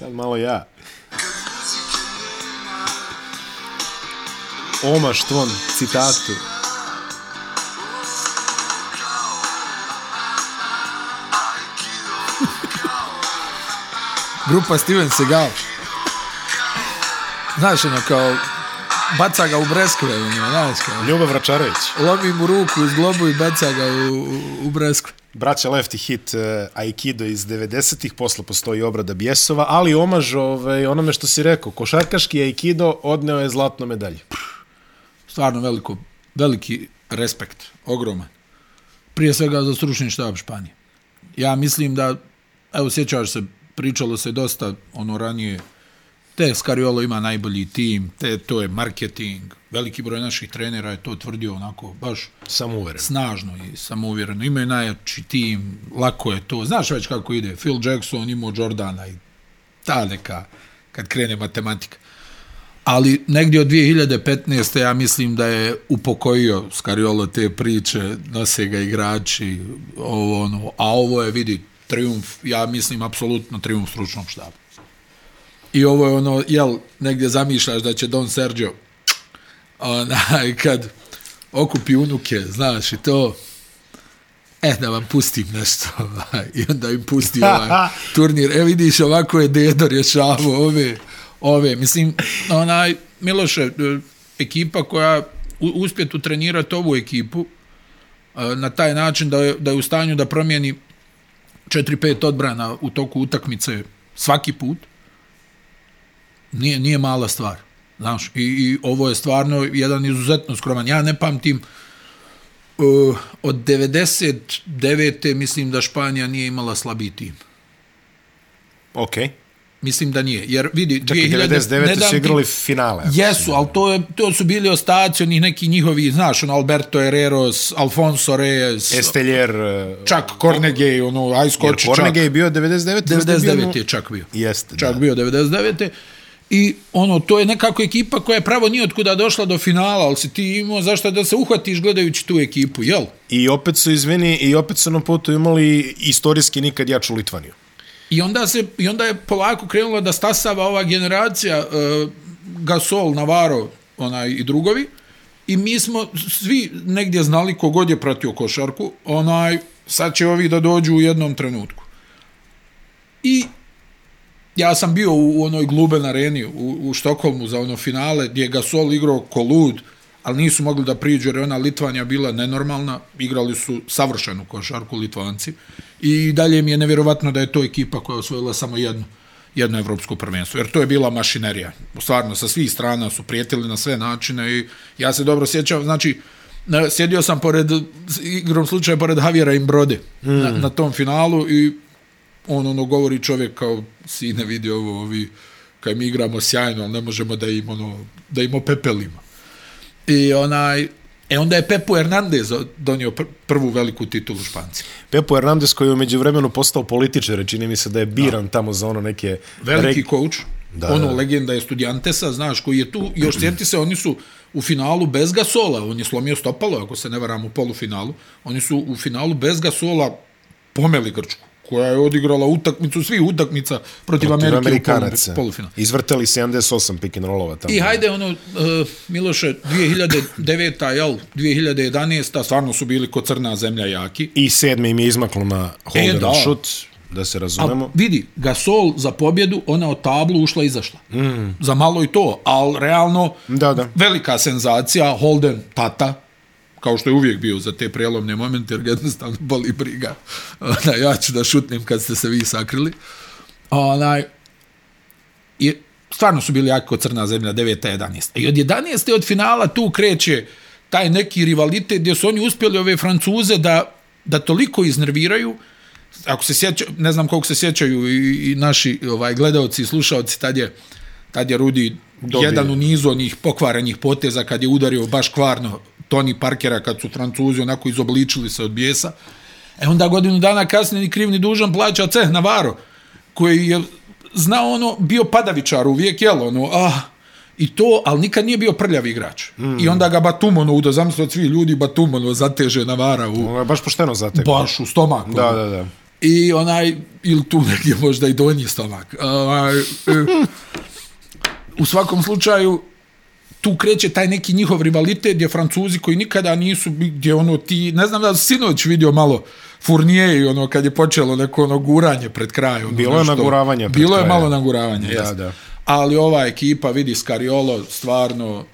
Sad malo ja. Omaš tvom citatu. Grupa Steven Seagal. Znaš, ono, kao, baca ga u breskve, ono, znaš, kao, Ljubav Račarević. lomi mu ruku iz globu i baca ga u, u, u breskve. Braća Lefty hit uh, Aikido iz 90-ih, posle postoji obrada Bjesova, ali omaž ovaj, onome što si rekao, košarkaški Aikido odneo je zlatnu medalju. Stvarno veliko, veliki respekt, ogroman. Prije svega za stručni štab Španije. Ja mislim da, evo sjećaš se, pričalo se dosta ono ranije, te Skariolo ima najbolji tim, te to je marketing, veliki broj naših trenera je to tvrdio onako baš Samouveren. snažno i samouvjereno. Imaju najjači tim, lako je to. Znaš već kako ide. Phil Jackson imao Jordana i ta neka, kad krene matematika. Ali negdje od 2015. ja mislim da je upokojio Skariolo te priče, nose ga igrači, ovo ono, a ovo je, vidi, triumf, ja mislim, apsolutno triumf stručnog štaba. I ovo je ono, jel, negdje zamišljaš da će Don Sergio onaj, kad okupi unuke, znaš, i to, e, da vam pustim nešto, ovaj, i onda im pusti ovaj turnir, e, vidiš, ovako je Dedo rješavao ove, ove, mislim, onaj, Miloše, e, ekipa koja u- uspjet utrenirati ovu ekipu, e, na taj način da je, da je u stanju da promijeni 4-5 odbrana u toku utakmice svaki put, nije, nije mala stvar. Znaš, i, i ovo je stvarno jedan izuzetno skroman. Ja ne pamtim uh, od 99. mislim da Španija nije imala slabiji tim. Ok. Mislim da nije. Jer vidi, Čak i 99. ne dam su igrali finale. Jesu, ali to, je, to su bili ostaci onih neki njihovi, znaš, ono Alberto Herreros, Alfonso Reyes, Esteljer... uh, čak Cornegay, ono, aj Jer skoči čak. Kornege je bio 99. 99. je čak bio. Jeste, čak da. bio 99. I ono, to je nekako ekipa koja je pravo nije otkuda došla do finala, ali si ti imao zašto da se uhvatiš gledajući tu ekipu, jel? I opet su, izvini, i opet su na putu imali istorijski nikad jaču Litvaniju. I onda, se, I onda je polako krenula da stasava ova generacija uh, Gasol, Navarro onaj, i drugovi. I mi smo svi negdje znali kogod je pratio košarku, onaj, sad će ovi da dođu u jednom trenutku. I ja sam bio u, u onoj Gluben areni u, u Štokholmu za ono finale gdje je Gasol igrao ko lud, ali nisu mogli da priđu jer je ona Litvanija bila nenormalna, igrali su savršenu košarku Litvanci i dalje mi je nevjerovatno da je to ekipa koja je osvojila samo jednu jedno evropsko prvenstvo, jer to je bila mašinerija. Stvarno, sa svih strana su prijetili na sve načine i ja se dobro sjećam, znači, na- sjedio sam pored, igrom slučaja, pored Javiera Imbrode mm. na, na tom finalu i on ono govori čovjek kao sine vidi ovo ovi kad mi igramo sjajno ali ne možemo da im ono da im opepelimo. I onaj e onda je Pepu Hernandez donio pr prvu veliku titulu Španci. Pepo Hernandez koji je umeđu vremenu postao političar, čini mi se da je biran tamo za ono neke... veliki reg- coach. Da, da, ono da. legenda je Studentesa znaš koji je tu još sjeti se oni su u finalu bez Gasola. On je slomio stopalo ako se ne varam u polufinalu. Oni su u finalu bez Gasola pomeli Grčku koja je odigrala utakmicu svih utakmica protiv, protiv Amerike u Amerikanaca. polu- polufinalu. Izvrteli 78 pick and rollova tamo. I hajde, ono, uh, Miloše, 2009. jel, 2011. stvarno su bili ko crna zemlja jaki. I sedmi im je izmaklo na holder E, da. da. se A razumemo. vidi, Gasol za pobjedu, ona od tablu ušla i izašla. Mm. Za malo i to, ali realno Da, da. velika senzacija, Holden, tata, kao što je uvijek bio za te prelomne momente, jer jednostavno boli briga. Ona, ja ću da šutnem kad ste se vi sakrili. Onaj, i stvarno su bili jako crna zemlja 9. 11. I od 11. od finala tu kreće taj neki rivalitet gdje su oni uspjeli ove Francuze da, da toliko iznerviraju ako se sjeća, ne znam koliko se sjećaju i, i naši ovaj gledaoci i slušaoci, tad je, tad je Rudi Dobio. jedan u nizu onih pokvarenih poteza kad je udario baš kvarno Tony Parkera kad su Francuzi onako izobličili se od bijesa. E onda godinu dana kasnije ni kriv ni dužan plaća ceh Navarro koji je znao ono, bio padavičar uvijek, jel, ono, ah, i to, ali nikad nije bio prljav igrač. Mm. I onda ga Batum, ono, uda, zamislite od svi ljudi, Batum, ono, zateže Navara u, Ono je baš pošteno zatekao. baš u stomak. Da, ono. da, da. I onaj, ili tu negdje možda i donji stomak. Onaj, e, u svakom slučaju, tu kreće taj neki njihov rivalitet gdje Francuzi koji nikada nisu, gdje ono ti, ne znam da sinoć vidio malo Fournier i ono kad je počelo neko ono guranje pred kraj. Ono Bilo je nešto, naguravanje pred Bilo je kraja. malo naguravanje, Da, jes. da. Ali ova ekipa, vidi Scariolo, stvarno,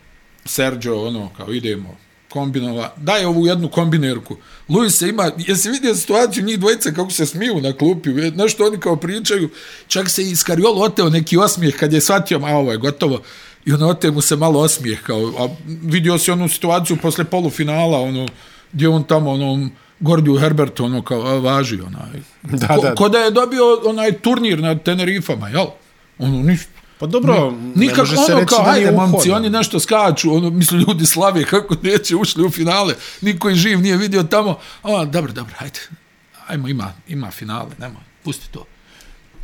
Sergio, ono, kao idemo, kombinova, daj ovu jednu kombinerku. Luis se ima, jesi vidio situaciju njih dvojice kako se smiju na klupi, nešto oni kao pričaju, čak se i Scariolo oteo neki osmijeh kad je shvatio, a ovo je gotovo, i ono oteo mu se malo osmijeh, kao, a vidio si onu situaciju posle polufinala, ono, gdje on tamo, ono, Gordiju Herbertu, ono, kao, a, važi, onaj. Da, ko, da. ko da je dobio onaj turnir na Tenerifama, jel? Ono, ništa. Pa dobro, ne Nikak, može se ono reći kao, da nije hajde momci, oni nešto skaču, ono, misle ljudi slave kako neće ušli u finale, niko ih živ nije vidio tamo, a, dobro, dobro, hajde, ajmo, ima, ima finale, nemoj, pusti to.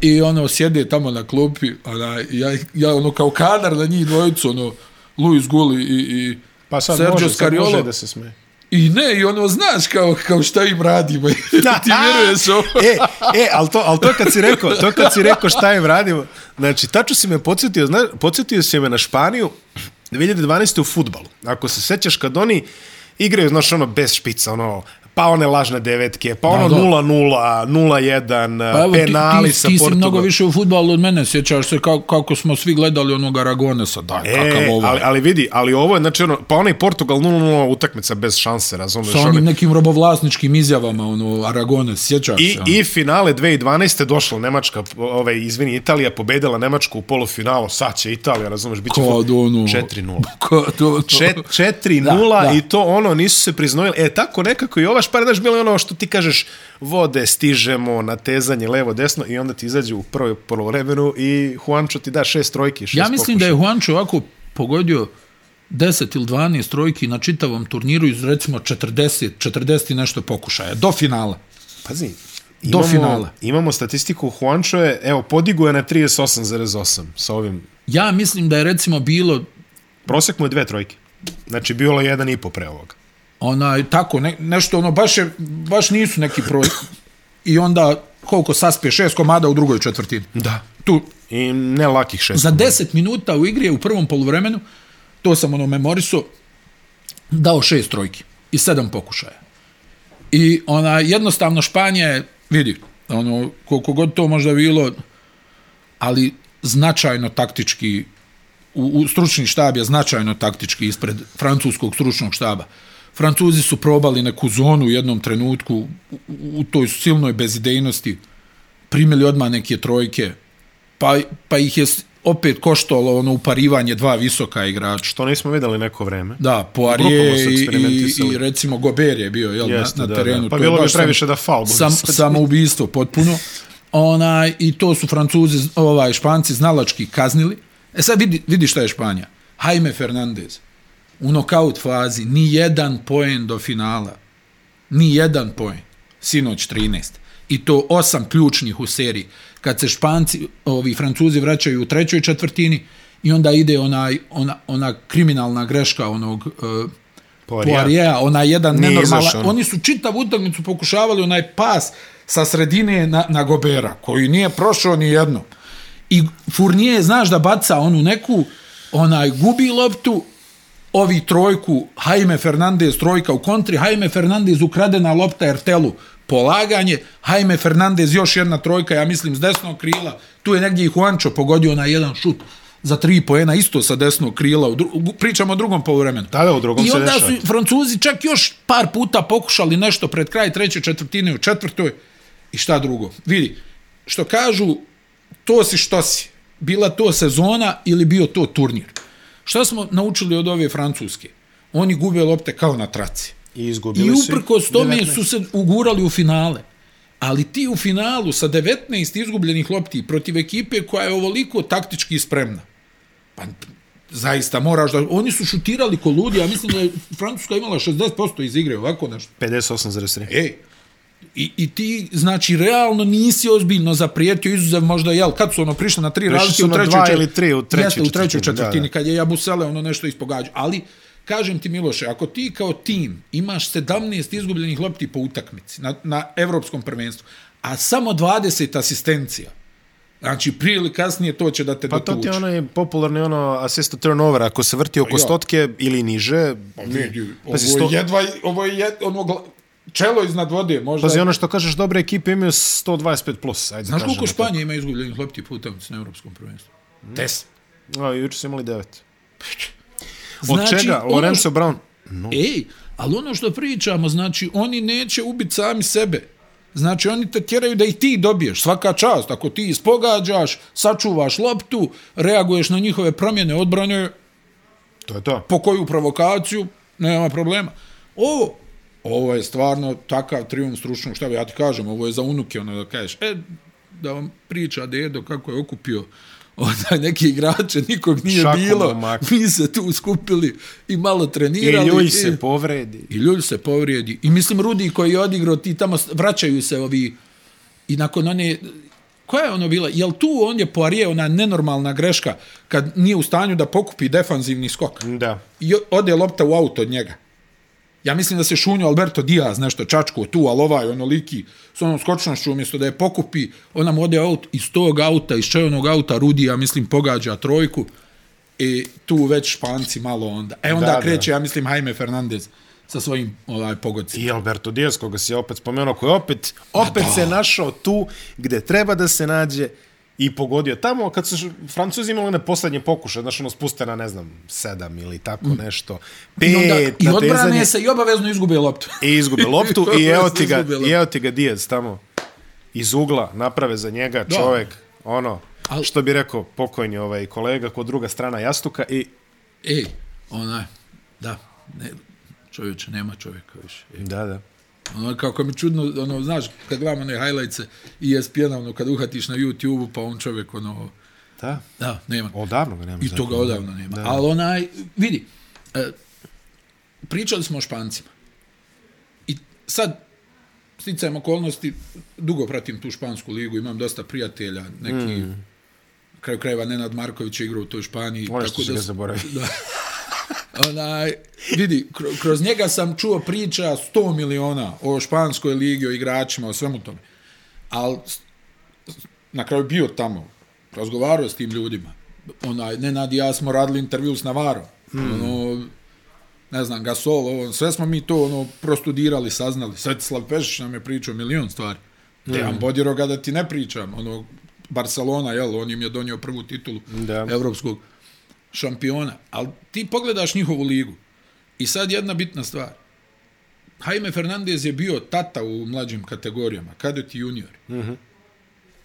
I ono, sjede tamo na klupi, ona, ja, ja ono, kao kadar na njih dvojicu, ono, Luis Gulli i, i Pa sad Sergio može, sad Scariolo. može da se smeje. I ne, i ono, znaš kao, kao šta im radimo, ti vjeruješ ovo? e, e, ali to, ali to kad si rekao, to kad si rekao šta im radimo, znači, tačno si me podsjetio, zna, podsjetio si me na Španiju 2012. u futbalu. Ako se sećaš kad oni igraju, znaš, ono, bez špica, ono, pa one lažne devetke, pa ono Da, da. 0-0, 0-1, Pa evo, penali ti, ti, sa ti si Portugalom. mnogo više u futbalu od mene, sjećaš se kako, kako smo svi gledali onog Aragonesa, daj, E, kakav ovo. ali, ali vidi, ali ovo je, znači, ono, pa onaj Portugal 0-0 utakmica bez šanse, razumiješ? sa onim nekim robovlasničkim izjavama, ono, Aragones, sjećaš I, se? ono? I finale 2012. došla Nemačka, ovaj, izvini, Italija pobedila Nemačku u polufinalu, sad će Italija, razumeš, bit će Kod ono... 4-0. Kod ono... Čet- 4-0 Da, da. i to ono nisu se priznojili. E, tako nekako i ova špara, znaš, bilo je ono što ti kažeš, vode, stižemo, natezanje, levo, desno i onda ti izađe u prvoj polovremenu i Juancho ti da šest trojki, šest Ja mislim da je Juancho ovako pogodio 10 ili 12 trojki na čitavom turniru iz recimo 40, 40 i nešto pokušaja, do finala. Pazi, Do imamo, finala. Imamo statistiku Juancho je, evo, podigo je na 38,8 sa ovim. Ja mislim da je recimo bilo Prosek mu je dve trojke. Znači, bilo je jedan i po pre ovoga. Onaj, tako, ne, nešto ono, baš, je, baš nisu neki broj. I onda koliko saspe, šest komada u drugoj četvrtini. Da. Tu, I ne lakih šest. za 10 minuta u igri je u prvom poluvremenu, to sam ono memoriso, dao šest trojki i sedam pokušaja. I ona jednostavno Španija je, vidi, ono, koliko god to možda bilo, ali značajno taktički, u, u stručni štab je značajno taktički ispred francuskog stručnog štaba. Francuzi su probali neku zonu u jednom trenutku u, u, toj silnoj bezidejnosti, primili odmah neke trojke, pa, pa ih je opet koštalo ono uparivanje dva visoka igrača. Što nismo videli neko vreme. Da, su i, i, i recimo Gober je bio jel, Jeste, na, na da, terenu. da. Pa To je bilo bi previše da faul Sam, samoubistvo potpuno. Onaj, I to su Francuzi, ovaj, Španci znalački kaznili. E sad vidi, vidi šta je Španija. Jaime Fernandez u nokaut fazi ni jedan poen do finala. Ni jedan poen. Sinoć 13. I to osam ključnih u seriji. Kad se Španci, ovi Francuzi vraćaju u trećoj četvrtini i onda ide onaj, ona, ona kriminalna greška onog uh, Poirier. Ona jedan Nije nenormalan. izašao. Oni su čitavu utakmicu pokušavali onaj pas sa sredine na, na Gobera, koji nije prošao ni jedno. I Fournier, znaš da baca onu neku, onaj gubi loptu, ovi trojku, Jaime Fernandez trojka u kontri, Jaime Fernandez ukradena lopta Ertelu, polaganje, Jaime Fernandez još jedna trojka, ja mislim, s desnog krila, tu je negdje i Juancho pogodio na jedan šut za tri poena, isto sa desnog krila, u dru, pričamo o drugom poluvremenu. Da, da, u drugom I se onda su Francuzi čak još par puta pokušali nešto pred kraj treće četvrtine u četvrtoj i šta drugo. Vidi, što kažu, to si što si. Bila to sezona ili bio to turnir. Šta smo naučili od ove Francuske? Oni gube lopte kao na traci. I izgubili I su uprkos tome 19. su se ugurali u finale. Ali ti u finalu sa 19 izgubljenih lopti protiv ekipe koja je ovoliko taktički spremna. Pa zaista moraš da... Oni su šutirali ko ludi, ja mislim da je Francuska imala 60% iz igre, ovako nešto. 58,3. Ej, I, I ti, znači, realno nisi ozbiljno zaprijetio, izuzev možda, jel, kad su ono prišli na tri su u na trećoj dva čet- ili tri u trećoj Jeste, u trećoj četvrtini, četvrtini, kad je Jabusele ono nešto ispogađao. Ali, kažem ti Miloše, ako ti kao tim imaš 17 izgubljenih lopti po utakmici na, na evropskom prvenstvu, a samo 20 asistencija, Znači, prije ili kasnije to će da te Pa to dotuče. ti je onaj popularni ono assist to turnover, ako se vrti oko Pa ja. stotke ili niže, Pa vidi, ovo je sto, jedva, ovo je jed, ono, čelo iznad vode, možda. pazi, ono što kažeš, dobre ekipe imaju 125 plus, ajde Znaš koliko Španija ima izgubljenih lopti po na evropskom prvenstvu? Deset. A, juče su imali devet. Od Znači, čega? ono Lorenzo što- Brown? No. Ej, ali ono što pričamo, znači, oni neće ubiti sami sebe. Znači, oni te tjeraju da i ti dobiješ, svaka čast. Ako ti ispogađaš, sačuvaš loptu, reaguješ na njihove promjene odbrane, To je to. po koju provokaciju, nema problema. Ovo, ovo je stvarno takav triumf stručnog štaba, ja ti kažem, ovo je za unuke, ono da kažeš, e, da vam priča dedo kako je okupio onda neki igrače, nikog nije Šakom bilo, momaka. mi se tu skupili i malo I trenirali. ljulj se povredi. I ljudi se povrijedi. I mislim, Rudi koji je odigrao, ti tamo vraćaju se ovi, i nakon one, koja je ono bila, jel tu on je Poirier, ona nenormalna greška, kad nije u stanju da pokupi defanzivni skok Da. i ode lopta u auto od njega. Ja mislim da se šunio Alberto Diaz nešto čačko tu, ali ovaj ono liki s onom skočnošću umjesto da je pokupi, ona mu ode aut iz tog auta, iz čejonog auta Rudi, ja mislim, pogađa trojku i tu već španci malo onda. E onda Da, da, da. kreće, ja mislim, Jaime Fernandez sa svojim ovaj, pogodcima. I Alberto Diaz, koga si opet spomenuo, koji opet, opet se našao tu gde treba da se nađe i pogodio. Tamo, kad su Francuzi imali one poslednje pokuše, znaš, ono spuste na, ne znam, sedam ili tako nešto, pet I, onda, I odbrane se i obavezno izgube loptu. i izgube loptu i evo ti ga, i evo ti ga Diaz tamo iz ugla, naprave za njega Da. čovek, ono, Al- što bi rekao pokojni ovaj kolega kod druga strana jastuka i Ej, onaj, da, ne, čovječe, nema čovjeka više. Ej. da, da. Ono, kako mi čudno, ono, znaš, kad gledam one highlightse i ESPN, ono, kad uhatiš na YouTube-u, pa on čovjek, ono, Da. da, nema. Odavno ga nema. I toga odavno nema. Da. Ali onaj, vidi, e, pričali smo o Špancima. I sad, sticajem okolnosti, dugo pratim tu špansku ligu, imam dosta prijatelja, neki, mm. kraju krajeva Nenad Marković je igrao u toj Španiji. Ono što si ga zaboravio. Da. Onaj, vidi, kro- kroz njega sam čuo priča 100 miliona o španskoj ligi, o igračima, o svemu tome. Ali na kraju bio tamo, razgovarao s tim ljudima. Onaj, Nenad i ja smo radili intervju s Navarom. Hmm. Ono, ne znam, Gasol, ovo, sve smo mi to ono prostudirali, saznali. Svetislav Pešić nam je pričao milion stvari. Mm. Dejan Bodiroga da ti ne pričam. Ono, Barcelona, jel, on im je donio prvu titulu Da. evropskog šampiona. Ali ti pogledaš njihovu ligu i sad jedna bitna stvar. Jaime Fernandez je bio tata u mlađim kategorijama, kadet i junior. Mm -hmm.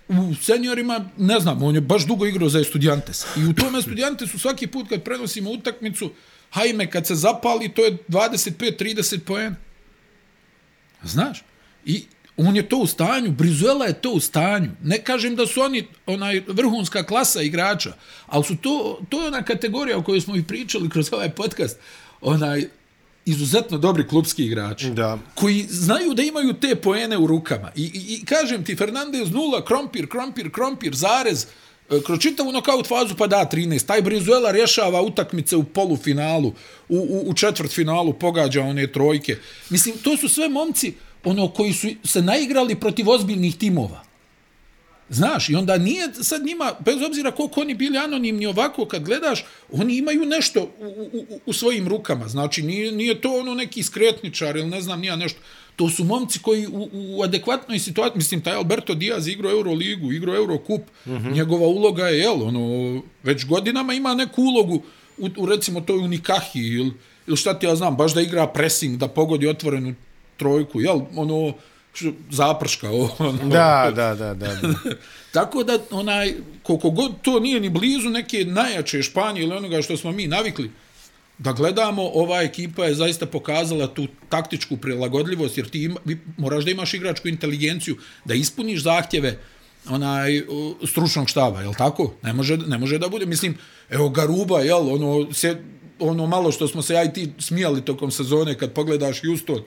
U seniorima, ne znam, on je baš dugo igrao za Estudiantes. I u tome Estudiantesu svaki put kad prenosimo utakmicu, Jaime kad se zapali, to je 25-30 poena. Znaš? I on je to u stanju, Brizuela je to u stanju. Ne kažem da su oni onaj vrhunska klasa igrača, ali su to, to je ona kategorija o kojoj smo i pričali kroz ovaj podcast, onaj izuzetno dobri klubski igrači. Da. Koji znaju da imaju te poene u rukama. I, i, i kažem ti, Fernandez nula, krompir, krompir, krompir, zarez, e, kroz čitavu nokaut fazu pa da 13. Taj Brizuela rješava utakmice u polufinalu, u, u, u četvrtfinalu pogađa one trojke. Mislim, to su sve momci ono koji su se naigrali protiv ozbiljnih timova. Znaš, i onda nije sad njima, bez obzira koliko oni bili anonimni ovako, kad gledaš, oni imaju nešto u, u, u- svojim rukama. Znači, nije, nije to ono neki skretničar ili ne znam, nija nešto. To su momci koji u, u adekvatnoj situaciji, mislim, taj Alberto Diaz igrao Euroligu, igrao Eurokup, mm -hmm. njegova uloga je, jel, ono, već godinama ima neku ulogu u, u recimo, toj Unikahi ili, ili šta ti ja znam, baš da igra pressing, da pogodi otvorenu trojku, jel, ono, zaprška, ono, Da, da, da, da. da. Tako da, onaj, koliko god to nije ni blizu neke najjače Španije ili onoga što smo mi navikli da gledamo, ova ekipa je zaista pokazala tu taktičku prilagodljivost, jer ti ima, moraš da imaš igračku inteligenciju, da ispuniš zahtjeve onaj stručnog štaba, je tako? Ne može, ne može da bude, mislim, evo Garuba, jel, ono, se, ono malo što smo se ja i ti smijali tokom sezone kad pogledaš Houston,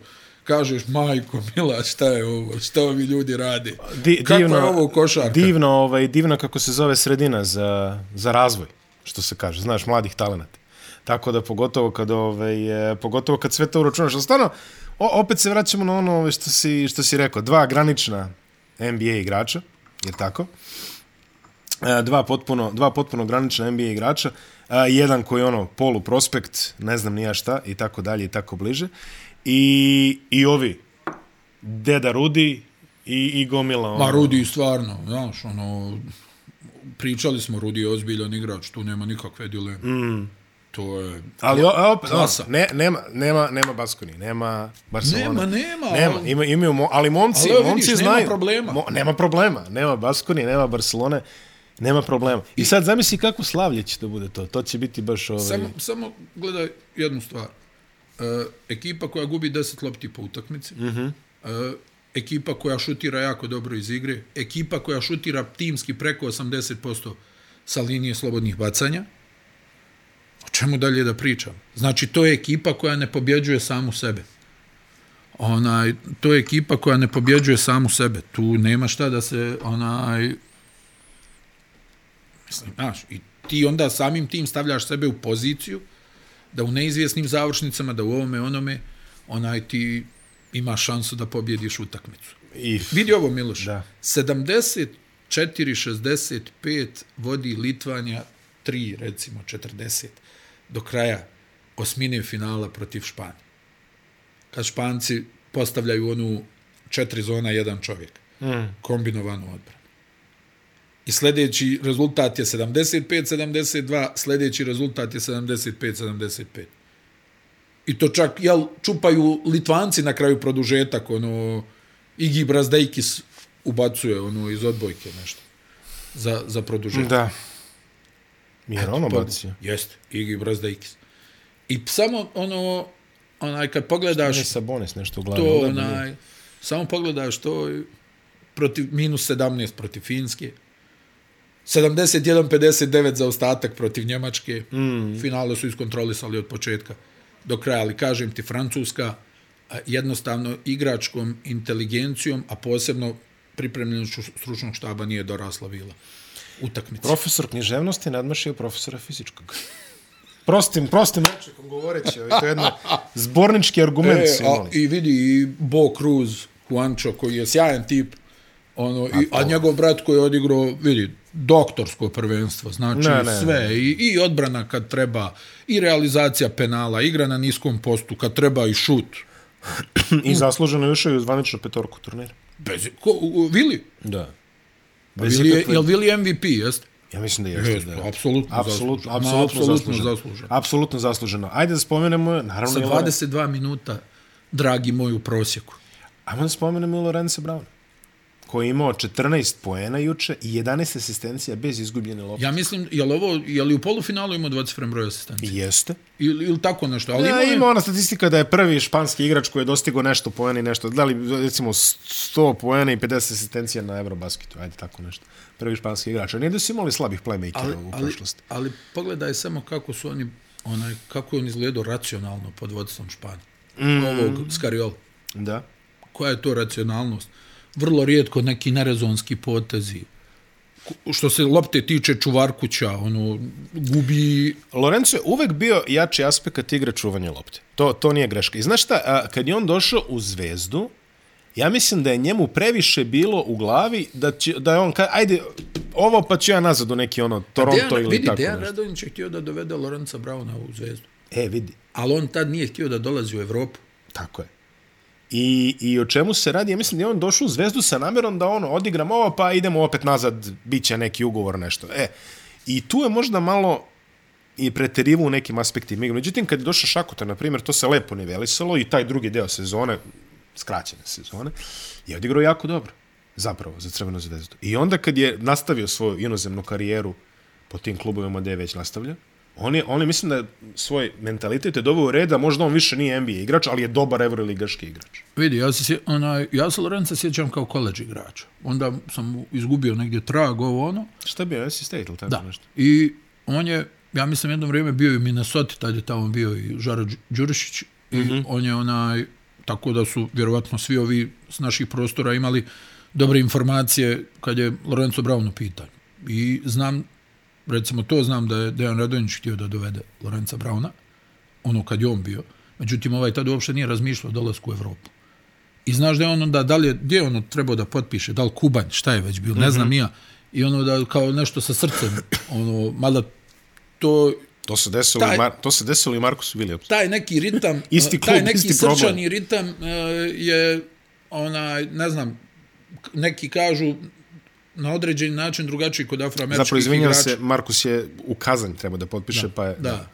kažeš, majko, mila, šta je ovo, šta ovi ljudi rade? Di, Kakva divno, je ovo košarka? Divno, ovaj, divno kako se zove sredina za, za razvoj, što se kaže, znaš, mladih talenata. Tako da pogotovo kad, ovaj, e, pogotovo kad sve to uračunaš. Stvarno, o, opet se vraćamo na ono ovaj, što si, što si rekao. Dva granična NBA igrača, je tako? E, dva potpuno, dva potpuno granična NBA igrača. E, jedan koji je ono polu prospekt, ne znam nija šta, i tako dalje i tako bliže. I, i ovi, Deda Rudi i, i Gomila. Ono, Ma Rudi stvarno, znaš, ono, pričali smo Rudi je ozbiljan igrač, tu nema nikakve dileme. Mm. To je Ali o- opet, klasa. ono, ne, nema, nema, nema Baskoni, nema Barcelona. Nema, nema, Nema, ima, imaju, mo- ali momci, Ali momci vidiš, nema znaju. problema. Mo, nema problema. Nema Baskoni, nema Barcelone, nema problema. I sad zamisli kako slavlje će to bude to. To će biti baš ovaj... Samo, samo gledaj jednu stvar. E, ekipa koja gubi 10 lopti po utakmici, mm -hmm. e, ekipa koja šutira jako dobro iz igre, ekipa koja šutira timski preko 80% sa linije slobodnih bacanja, o čemu dalje da pričam? Znači, to je ekipa koja ne pobjeđuje samu sebe. Onaj, to je ekipa koja ne pobjeđuje samu sebe. Tu nema šta da se onaj Mislim, znaš, i ti onda samim tim stavljaš sebe u poziciju da u neizvjesnim završnicama, da u ovome onome, onaj ti ima šansu da pobjediš utakmicu. I, Vidi ovo, Miloš. Da. 74-65 vodi Litvanja 3, recimo 40, do kraja osmine finala protiv Španije. Kad Španci postavljaju onu četiri zona, jedan čovjek. Mm. Kombinovanu odbranu. I sljedeći rezultat je 75-72, sljedeći rezultat je 75-75. I to čak, jel, čupaju Litvanci na kraju produžetak, ono, Igi Brazdejkis ubacuje, ono, iz odbojke nešto. Za, za produžetak. da. Jer ono Pa, bacio. Jeste, Igi Brazdejkis. I samo, ono, onaj, kad pogledaš Ne Sabonis nešto u glavi. to, onaj, samo pogledaš to, protiv, minus 17 protiv Finske, 71-59 za ostatak protiv Njemačke, mm. finale su iskontrolisali od početka do kraja, ali kažem ti, Francuska a, jednostavno igračkom inteligencijom, a posebno pripremljenošću stručnog štaba nije dorasla bila utakmica. Profesor književnosti nadmašio profesora fizičkog. Prostim, prostim rečnikom govoreći, ovaj, to je jedan zbornički argument E, a. I vidi i Bo Cruz, Juancho, koji je sjajan tip, ono, i, a njegov brat koji je odigrao, vidi, doktorsko prvenstvo, znači Ne, ne, ne, ne, sve, I, i odbrana kad treba, i realizacija penala, igra na niskom postu, kad treba i šut. I zasluženo je ušao i u zvaničnu petorku turnira. Bez, ko, u, u, Vili? Da. Pa Vili je, jel Vili MVP, jest? Ja mislim da jeste, Jeste, da. apsolutno Apsolutno, zasluženo. apsolutno, Apsolutno zasluženo. zasluženo. Apsolutno zasluženo. Ajde da spomenemo, naravno, Sa i Loren- 22 minuta, dragi moj, u prosjeku. Ajmo da spomenemo i Lorenza Brown, koji je imao 14 poena juče i 11 asistencija bez izgubljene lopte. Ja mislim, je li ovo, je li u polufinalu imao 20 frem broj asistencija? Jeste. Ili, ili tako nešto, ali Ja, imao je- ima ona statistika da je prvi španski igrač koji je dostigao nešto poena i nešto, da li recimo 100 poena i 50 asistencija na Eurobasketu, ajde tako nešto. Prvi španski igrač. A nije da su imali slabih playmakera ali, u ali, prošlosti. ali pogledaj samo kako su oni, onaj, kako je on izgledao racionalno pod vodstvom Španije. Mm. Ovog Skariola. Da. Koja je to racionalnost? Vrlo rijetko neki nerezonski potezi. Što se lopte tiče čuvarkuća, ono, gubi... Lorenzo je uvek bio jači aspekt igre čuvanja lopte. To, to nije greška. I znaš šta, a, kad je on došao u zvezdu, ja mislim da je njemu previše bilo u glavi da, će, da je on, ka, ajde, ovo pa ću ja nazad u neki ono Toronto Dejan, ili vidi, tako Dejan nešto. Radonjić je htio da dovede Lorenza Brauna u zvezdu. E, vidi, Ali on tad nije htio da dolazi u Evropu. tako je. I, I o čemu se radi? Ja mislim da je on došao u zvezdu sa namjerom da ono, odigram ovo, pa idemo opet nazad, bit će neki ugovor, nešto. E, i tu je možda malo i preterivo u nekim aspektima igre. Međutim, kad je došao Šakuta, na primjer, to se lepo nivelisalo i taj drugi deo sezone, skraćene sezone, je odigrao jako dobro. Zapravo, za Crvenu zvezdu. I onda kad je nastavio svoju inozemnu karijeru po tim klubovima gdje je već nastavlja, on je, on je mislim da je svoj mentalitet je doveo u red, da možda on više nije NBA igrač, ali je dobar evroligaški igrač. Vidi, ja se, onaj, ja se Lorenza sjećam kao koleđ igrač. Onda sam izgubio negdje trag, ovo ono. Šta bi, NC State ili tako Da. nešto? I on je, ja mislim, jedno vrijeme bio i u Minnesota, tad je tamo bio i Žaro Đu- Đurišić. I mm -hmm. on je onaj, tako da su vjerovatno svi ovi s naših prostora imali dobre informacije kad je Lorenzo Brown u pitanju. I znam recimo to znam da je Dejan Radonjić htio da dovede Lorenza Brauna, ono kad je on bio, međutim ovaj tad uopšte nije razmišljao o dolasku u Evropu. I znaš da je ono da, da li je, gdje je ono trebao da potpiše, da li Kubanj, šta je već bio, ne znam mm -hmm. ja, i ono da kao nešto sa srcem, ono, mada to To se desilo, taj, Mar to se desilo i Marcus Williams. Taj neki ritam, isti klub, taj neki isti srčani problem. ritam uh, je, onaj, ne znam, neki kažu na određeni način drugačiji kod afroameričkih Zapravo, izvinjam igrača. se, Markus je u Kazanj treba da potpiše, da, pa je... Da.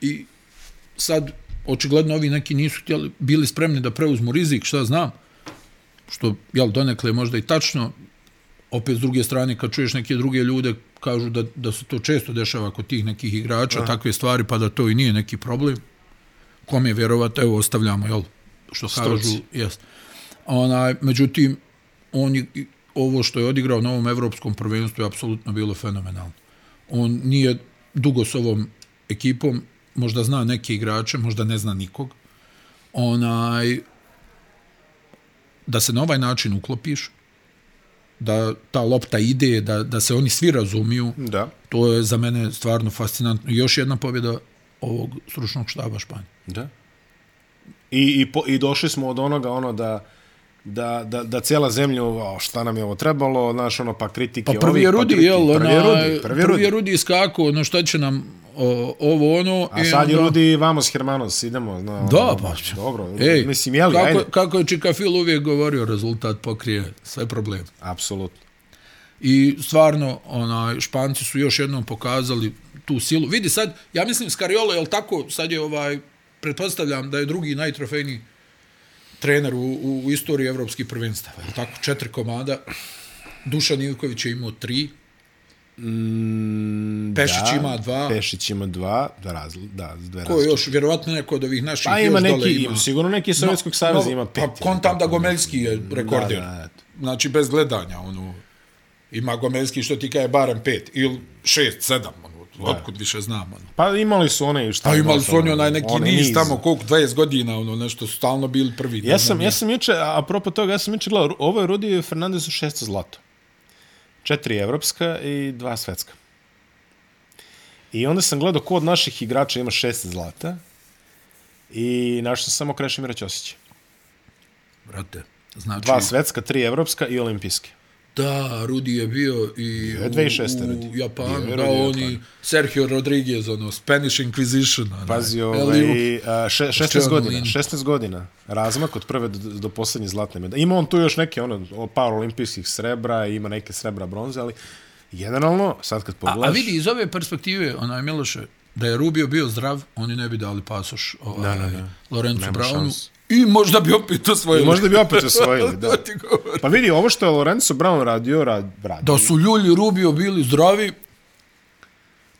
I sad, očigledno ovi neki nisu htjeli, bili spremni da preuzmu rizik, šta znam, što, jel, donekle je možda i tačno, opet s druge strane, kad čuješ neke druge ljude, kažu da, da se to često dešava kod tih nekih igrača, Aha. takve stvari, pa da to i nije neki problem. Kom je vjerovat, evo, ostavljamo, jel, što Stoci. kažu, jest. Onaj, međutim, on je, ovo što je odigrao na ovom evropskom prvenstvu je apsolutno bilo fenomenalno. On nije dugo s ovom ekipom, možda zna neke igrače, možda ne zna nikog. Onaj, da se na ovaj način uklopiš, da ta lopta ide, da, da se oni svi razumiju, Da, to je za mene stvarno fascinantno. Još jedna pobjeda ovog stručnog štaba Španije. da. I, i, po, I došli smo od onoga, ono, da da, da, da cijela zemlja, o, šta nam je ovo trebalo, znaš, ono, pa kritike Pa prvi je Rudi, pa jel? Prvi je Rudi, prvi prvi Rudi. je Rudi iskako, ono šta će nam o, ovo, ono. A sad je onda- Rudi Vamos Hermanos, idemo. No, Da, ono, pa. Dobro, Ej, mislim, jeli, kako, ajde. kako je Čikafil uvijek govorio, rezultat pokrije sve probleme. Apsolutno. I stvarno, onaj, Španci su još jednom pokazali tu silu. Vidi sad, ja mislim Scariolo, je tako, sad je ovaj, pretpostavljam da je drugi najtrofejniji trener u, u, u istoriji evropskih prvenstava. Tako, četiri komada. Dušan Ivković je imao tri. Mm, Pešić ima dva. Pešić ima dva, da, razli, da, dve Ko je još, vjerovatno neko od ovih naših Pa još ima dole neki, ima. sigurno neki iz Sovjetskog saveza ima pet. Pa kontam da Gomeljski je. Da, da, da. Znači, bez gledanja, ono, ima Gomeljski što ti kaje barem pet, ili šest, sedam, ono, otkud više znam, ono. Pa imali su one i šta. Pa imali su ono, oni onaj neki onaj niz, tamo, koliko, 20 godina, ono, nešto su stalno bili prvi. Ja sam, ja sam juče, a apropo toga, ja sam juče gledao, ovo je Rudi Fernandezu šesto zlato. Četiri evropska i dva svetska. I onda sam gledao ko od naših igrača ima šest zlata i našao sam samo Krešimira Ćosića. Brate, znači, Dva svetska, tri evropska i olimpijske. Da, Rudi je bio i je u, 2006. u Rudi. Japanu, Bio da, oni. Sergio Rodriguez, ono, Spanish Inquisition, Pazi, ovaj, a, še, 16 Stefano godina, Lini. 16 godina, razmak od prve do, do posljednje zlatne medalje. Ima on tu još neke, ono, par olimpijskih srebra, ima neke srebra bronze, ali generalno, sad kad A, pogledaš... a vidi, iz ove perspektive, onaj Miloše, da je Rubio bio zdrav, oni ne bi dali pasoš ovaj, Da, da, da. Lorenzu Nema Brownu. I možda bi opet osvojili. I možda bi opet osvojili, da. Pa vidi, ovo što je Lorenzo Brown radio, rad, radio. Da su Ljulj i Rubio bili zdravi,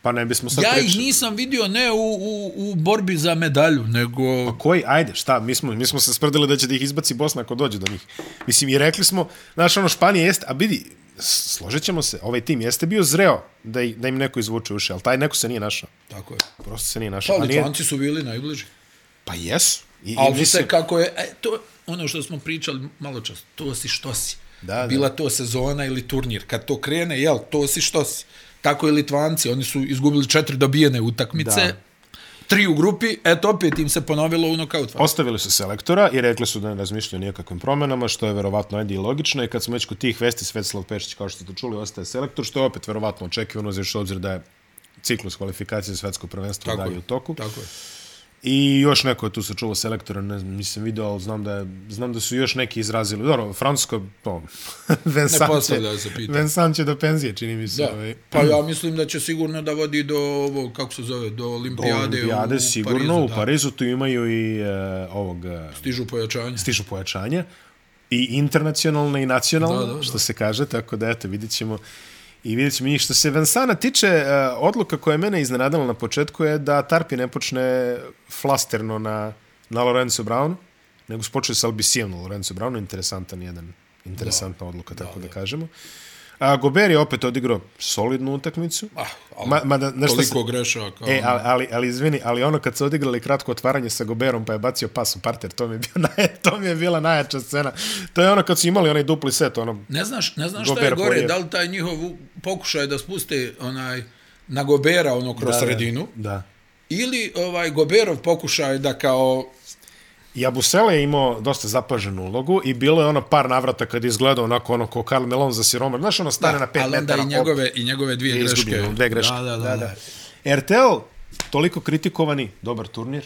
Pa ne bismo sad ja ih nisam vidio ne u, u, u borbi za medalju, nego... Pa koji, ajde, šta, mi smo, mi smo se sprdili da će da ih izbaci Bosna ako dođe do njih. Mislim, i rekli smo, znaš, ono, Španija jeste, a vidi, složit ćemo se, ovaj tim jeste bio zreo da, i- da im neko izvuče uši, ali taj neko se nije našao. Tako je. Prosto se nije Pa, našao. A nije, Litvanci su bili najbliži. pa jesu. I, i Ali mislim, se kako je, e, to, ono što smo pričali malo čas, to si što si. Da, da. Bila to sezona ili turnir. Kad to krene, jel, to si što si. Tako i Litvanci, oni su izgubili četiri dobijene utakmice, Da. tri u grupi, eto opet im se ponovilo u nokaut fazi. Ostavili su selektora i rekli su da ne razmišljaju nijakakvim promenama, što je verovatno ajde i logično. I kad smo već kod tih vesti, Svetislav Pešić, kao što ste čuli, ostaje selektor, što je opet verovatno očekivano, za obzir da je ciklus kvalifikacije za svetsko prvenstvo Tako dalje je, u toku. Tako je. I još neko je tu se čulo selektora, ne znam, nisam video, ali znam da, je, znam da su još neki izrazili. Dobro, Francusko, to, Vincent, će, se. Vincent će do penzije, čini mi se. Da. Ovaj. Pa ja mislim da će sigurno da vodi do ovo, kako se zove, do olimpijade, Olimpijade, u, sigurno, Parizu, u da. Parizu tu imaju i uh, ovog... Uh, Stižu pojačanje. stižu pojačanja i internacionalne i nacionalne, Da, da, da. što se kaže, tako da eto, vidjet ćemo i vidjet ćemo njih. Što se Vensana tiče, uh, odluka koja je mene iznenadala na početku je da Tarpi ne počne flasterno na, na Lorenzo Brown, nego spočuje sa Albisijem na Lorenzo Brownu, interesantan jedan, interesantna da, odluka, tako da, da kažemo. A Gober je opet odigrao solidnu utakmicu. Ah, ali Ma, mada, nešto toliko grešaka. E, ali, ali, ali izvini, ali ono kad su odigrali kratko otvaranje sa Goberom pa je bacio pas u parter, to mi je, bio naj, to mi je bila najjača scena. To je ono kad su imali onaj dupli set, ono, Ne znaš, ne znaš šta je gore, koji je- da li taj njihov pokušaj da spuste onaj na Gobera ono kroz da. sredinu Da. ili ovaj Goberov pokušaj da kao Jabusele je imao dosta zapaženu ulogu i bilo je ono par navrata kad je izgledao onako ono ko Karl Melon za siroma. Znaš, ono stane na 5 ali onda metara. i njegove i njegove dvije je greške. izgubio, dve greške. Da, da, da. da. RTL, toliko kritikovani, dobar turnir.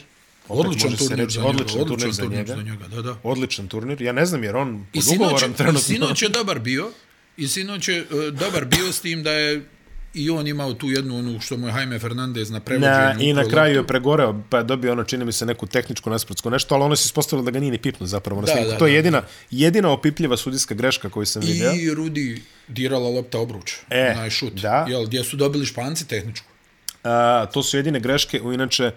Opet Odličan turnir reći, za njega, odličan, odličan turnir za turnir njega. za njega, da, da. Odličan turnir. Ja ne znam jer on I pod ugovorom i trenutno. sinoć je dobar bio, i sinoć je e, dobar bio s tim da je i on imao tu jednu onu što mu je Jaime Fernandez na prevođenju. Na, I na kraju je pregoreo, pa je dobio ono, čini mi se, neku tehničku nasprotsku nešto, ali ono se ispostavilo da ga nije ni pipnuo zapravo na Da, snimku. da, to je da, jedina, jedina opipljiva sudijska greška koju sam vidio. I Rudi dirala lopta obruč, E, onaj šut. da. Jel, gdje su dobili španci tehničku. A, to su jedine greške u inače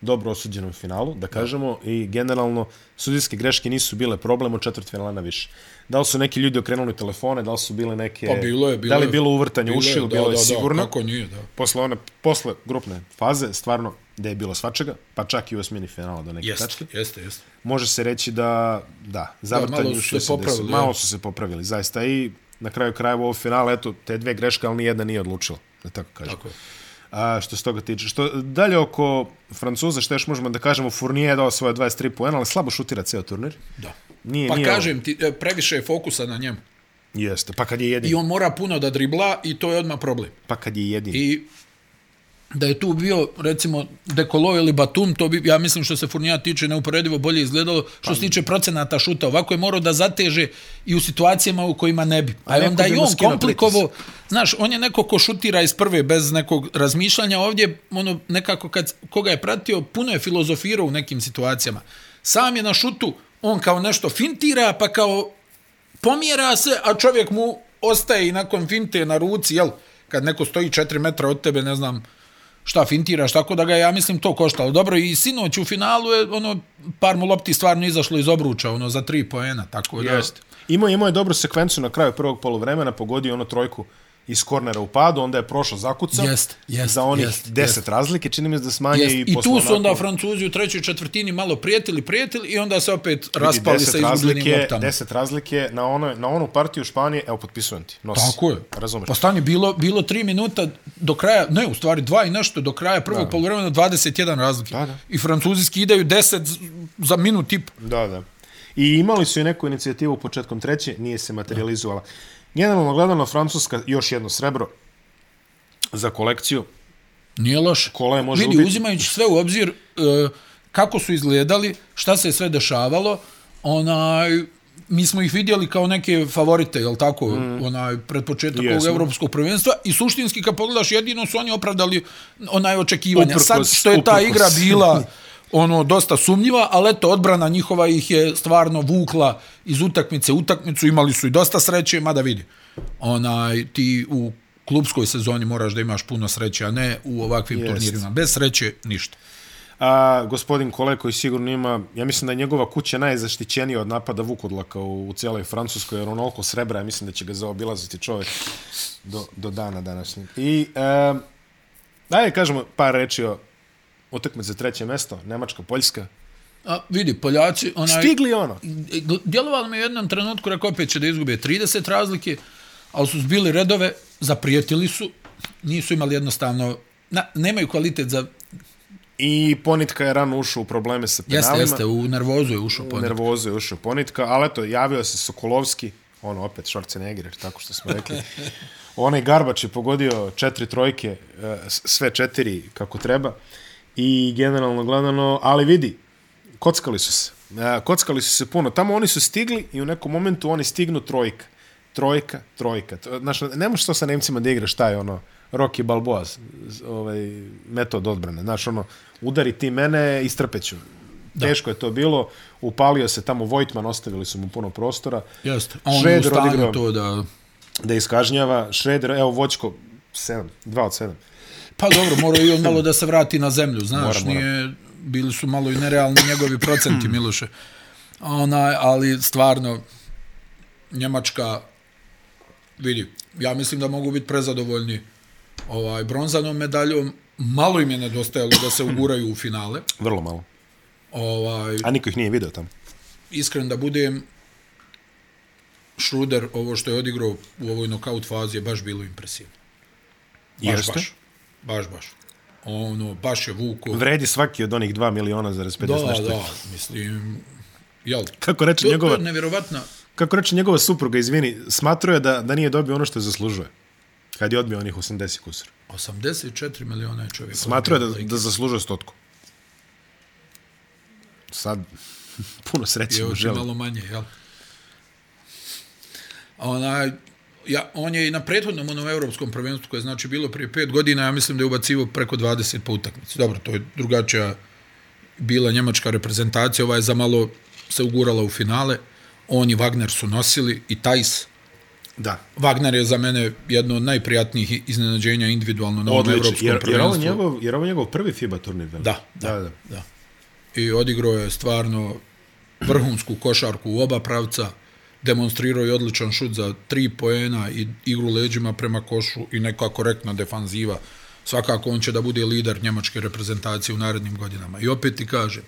dobro osuđenom finalu, da kažemo, i generalno sudijske greške nisu bile problem od četvrt finala na više. Da li su neki ljudi okrenuli telefone, da li su bile neke... Pa bilo je, bilo Da li bilo uvrtanje Bilo je, ušiju, da, bilo je da, da, sigurno. kako nije, da. Posle, one, posle grupne faze, stvarno, da je bilo svačega, pa čak i u osmini finala do neke Jeste, tačke. jeste, jeste. Može se reći da, da, zavrtanje su ušiju se popravili, Malo su se popravili, zaista. I na kraju krajeva ovo finala, eto, te dve greške, ali nijedna nije odlučila, da tako kažem. Tako je. A, što se toga tiče. Što, dalje oko Francuza, što još možemo da kažemo, Fournier je dao svoje 23 poena, ali slabo šutira ceo turnir. Da. Nije, Pa nije kažem ti, e, previše je fokusa na njemu. Jeste, pa kad je jedin. I on mora puno da dribla i to je odmah problem. Pa kad je jedin. I da je tu bio, recimo, Dekolo ili Batum, to bi, ja mislim što se Furnija tiče, neuporedivo bolje izgledalo, što se tiče procenata šuta. Ovako je morao da zateže i u situacijama u kojima ne bi. A neko onda bi i on komplikovo, znaš, on je neko ko šutira iz prve bez nekog razmišljanja, ovdje ono nekako kad koga je pratio, puno je filozofirao u nekim situacijama. Sam je na šutu, on kao nešto fintira, pa kao pomjera se, a čovjek mu ostaje i nakon finte na ruci, jel? Kad neko stoji 4 metra od tebe, ne znam šta fintiraš, tako da ga ja mislim to koštalo. Dobro, i sinoć u finalu je ono, par mu lopti stvarno izašlo iz obruča, ono, za tri poena, tako da... Jeste. Imao, imao je dobru sekvencu na kraju prvog polovremena, pogodio ono trojku iz kornera u padu, onda je prošao zakucao Jest, jest, za onih jest, 10 jest. razlike, čini mi se da smanje Jest. i, I tu su onda Francuzi u trećoj četvrtini malo prijetili, prijetili i onda se opet raspali 10 sa izgubljenim razlike, loptama. 10 razlike na, ono, na onu partiju Španije, evo, potpisujem ti. Nosi. Tako je. Razumeš? Pa stani, bilo, bilo tri minuta do kraja, ne, u stvari dva i nešto, do kraja prvog polovremena 21 razlike. Da, da. I francuzi skidaju 10 z- za minut tip. Da, da. I imali su i neku inicijativu početkom treće, nije se materializovala. Generalno gledano, Francuska još jedno srebro za kolekciju. Nije loše. Kola je može Vidi, ubiti. uzimajući sve u obzir e, kako su izgledali, šta se je sve dešavalo, onaj, mi smo ih vidjeli kao neke favorite, jel tako, mm. onaj, pred početak ovog evropskog prvenstva i suštinski kad pogledaš jedino su oni opravdali onaj očekivanja. Uprkos- Sad što je ta uprkos. igra bila ono dosta sumnjiva, ali eto odbrana njihova ih je stvarno vukla iz utakmice u utakmicu, imali su i dosta sreće, mada vidi. Onaj ti u klubskoj sezoni moraš da imaš puno sreće, a ne u ovakvim Jest. turnirima. Bez sreće ništa. A gospodin Kole koji sigurno ima, ja mislim da je njegova kuća najzaštićenija od napada Vukodlaka u, u cijeloj Francuskoj, jer on onoliko srebra, ja mislim da će ga zaobilaziti čovjek do, do dana današnjeg. I, e, dajde kažemo par reči o utakmici za treće mesto, Nemačka, Poljska. A, vidi, Poljaci, onaj, Stigli ono. djelovalo mi u jednom trenutku, rekao opet će da izgube 30 razlike, ali su zbili redove, zaprijetili su, nisu imali jednostavno, na, nemaju kvalitet za... I Ponitka je rano ušao u probleme sa penalima. Jeste, jeste, u nervozu je ušao U po nervozu je ušao Ponitka, ali eto, javio se Sokolovski, ono opet Schwarzenegger, tako što smo rekli. Onaj Garbač je pogodio četiri trojke, e, sve četiri kako treba. I generalno gledano, ali vidi, kockali su se. E, Kockali su se puno. Tamo oni su stigli i u nekom momentu oni stignu trojka. Trojka, trojka. Znaš, ne možeš to sa Nemcima da igraš taj ono, Rocky Balboa, ovaj, metod odbrane. Znaš, ono, udari ti mene, istrpeću. Da. Teško je to bilo. Upalio se tamo Vojtman, ostavili su mu puno prostora. Jeste, a on je u stanju to da... da iskažnjava. Šreder, evo Voćko, 7, 2 od 7. Pa dobro, mora i on malo da se vrati na zemlju, znaš, Mora, mora. nije, bili su malo i nerealni njegovi procenti, Miloše. Onaj, ali stvarno, Njemačka, vidi, ja mislim da mogu biti prezadovoljni ovaj bronzanom medaljom. Malo im je nedostajalo da se uguraju u finale. Vrlo malo. Ovaj, A niko ih nije video tamo. iskren da budem, Schruder, ovo što je odigrao u ovoj nokaut fazi je baš bilo impresivno. Baš, Jeste? baš. Baš, baš. Ono, baš je vuko. Vredi svaki od onih 2 miliona za 50 Da, nešto. da, mislim, jel, Kako reče to, to njegova, je nevjerovatna, kako reče njegova supruga, izvini, smatruje da, da nije dobio ono što zaslužuje. Kad je odbio onih 80 kusur. 84 miliona je čovjek. Smatruje da, da zaslužuje stotku. Sad, puno sreće je mu oči želim. malo manje, jel? A Onaj, ja, on je i na prethodnom onom evropskom prvenstvu, koje je znači bilo prije pet godina, ja mislim da je ubacivo preko 20 po utakmici. Dobro, to je drugačija bila njemačka reprezentacija, ova je za malo se ugurala u finale. On i Wagner su nosili i Tajs. Da. Wagner je za mene jedno od najprijatnijih iznenađenja individualno na ovom evropskom Jer, jer, ovo prvenstvu. njegov, jer ovo njegov prvi FIBA turnir. Da, da, da. da. da. I odigrao je stvarno vrhunsku košarku u oba pravca, demonstrirao je odličan šut za tri poena i igru leđima prema košu i neka korektna defanziva. Svakako on će da bude lider njemačke reprezentacije u narednim godinama. I opet ti kažem,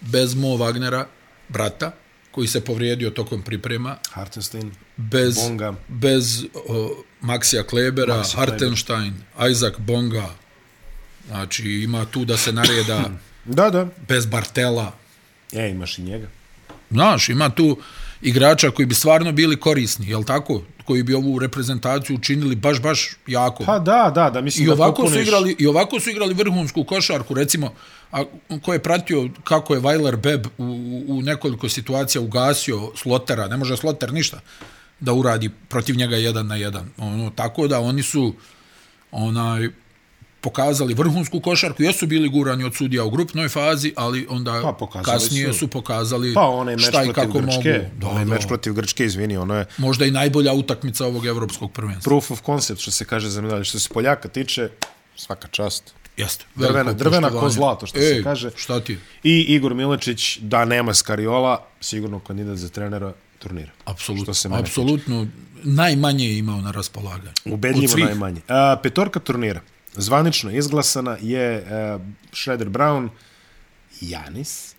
bez Mo Wagnera, brata, koji se povrijedio tokom priprema, Hartenstein. bez, Bonga. bez o, Maxija Klebera, Maxi Hartenstein, Isaac Bonga, znači ima tu da se nareda Da, da. bez Bartela. E, imaš i njega. Znaš, ima tu igrača koji bi stvarno bili korisni, jel tako? Koji bi ovu reprezentaciju učinili baš, baš jako. Pa da, da, da, mislim I da ovako, su popuniš- igrali, I ovako su igrali vrhunsku košarku, recimo, a ko je pratio kako je Weiler Beb u, u nekoliko situacija ugasio Slotera, ne može Sloter ništa da uradi protiv njega jedan na jedan. Ono, tako da oni su onaj pokazali vrhunsku košarku, jesu bili gurani od sudija u grupnoj fazi, ali onda Pa, kasnije su. su, pokazali Pa onaj meč šta i kako Grčke, mogu. Da, onaj da. meč protiv Grčke, izvini, ono je Možda i najbolja utakmica ovog evropskog prvenstva. proof of concept, što se kaže za medalje. Što se Poljaka tiče, svaka čast. Jeste. Drvena- drvena ko zlato, što se Ej, kaže. Šta ti? I Igor Milečić, da nema Skariola, sigurno kandidat za trenera turnira. Apsolutno, Što se mene apsolutno najmanje je imao na raspolaganju. Ubedljivo najmanje. A, petorka turnira, zvanično izglasana je uh, Shredder Brown, Janis,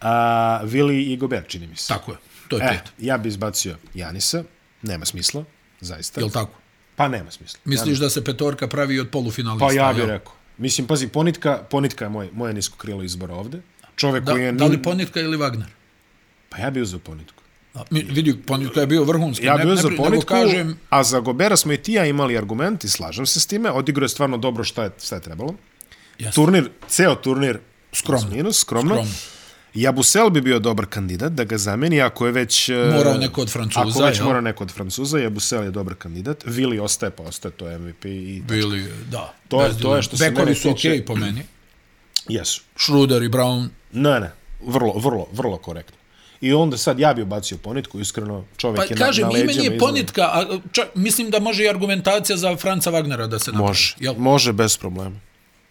a, Vili i Gobert, čini mi se. Tako je, to je E, pet. ja bi izbacio Janisa, nema smisla, zaista. Jel tako? Pa nema smisla. Misliš da se petorka pravi od polufinalista? Pa ja bih rekao. Mislim, pazi, Ponitka, Ponitka je moj, moje nisko krilo izbora ovde. Čovek koji je... Da, da li ni- Ponitka ili Wagner? Pa ja bi uzeo Ponitku. Mi, vidi, Ponitka je bio vrhunski. Ja ne, bi uzeo ne, Ponitku, kažem, a za Gobera smo i ti ja imali argument i slažem se s time. Odigrao je stvarno dobro šta je, šta je trebalo. Jeste. Turnir, ceo turnir, Skromno. Minus, skromno. Skromno. Jabusel bi bio dobar kandidat da ga zameni ako je već... e, Morao neko od Francuza, Ako već jel? mora neko od Francuza, Jabusel je dobar kandidat. Vili ostaje, pa ostaje, to je MVP i bili, da. To je- to je što se Bekovi su okej po meni. jesu. Schroeder i Brown, Ne, ne, vrlo, vrlo, vrlo korektno. I onda sad ja bi ubacio ponitku, iskreno čovjek Pa je na, kažem, na ime leđima nije izveo. ponitka, a čak, mislim da može i argumentacija za Franca Wagnera da se napravi. Može, Jel? može bez problema.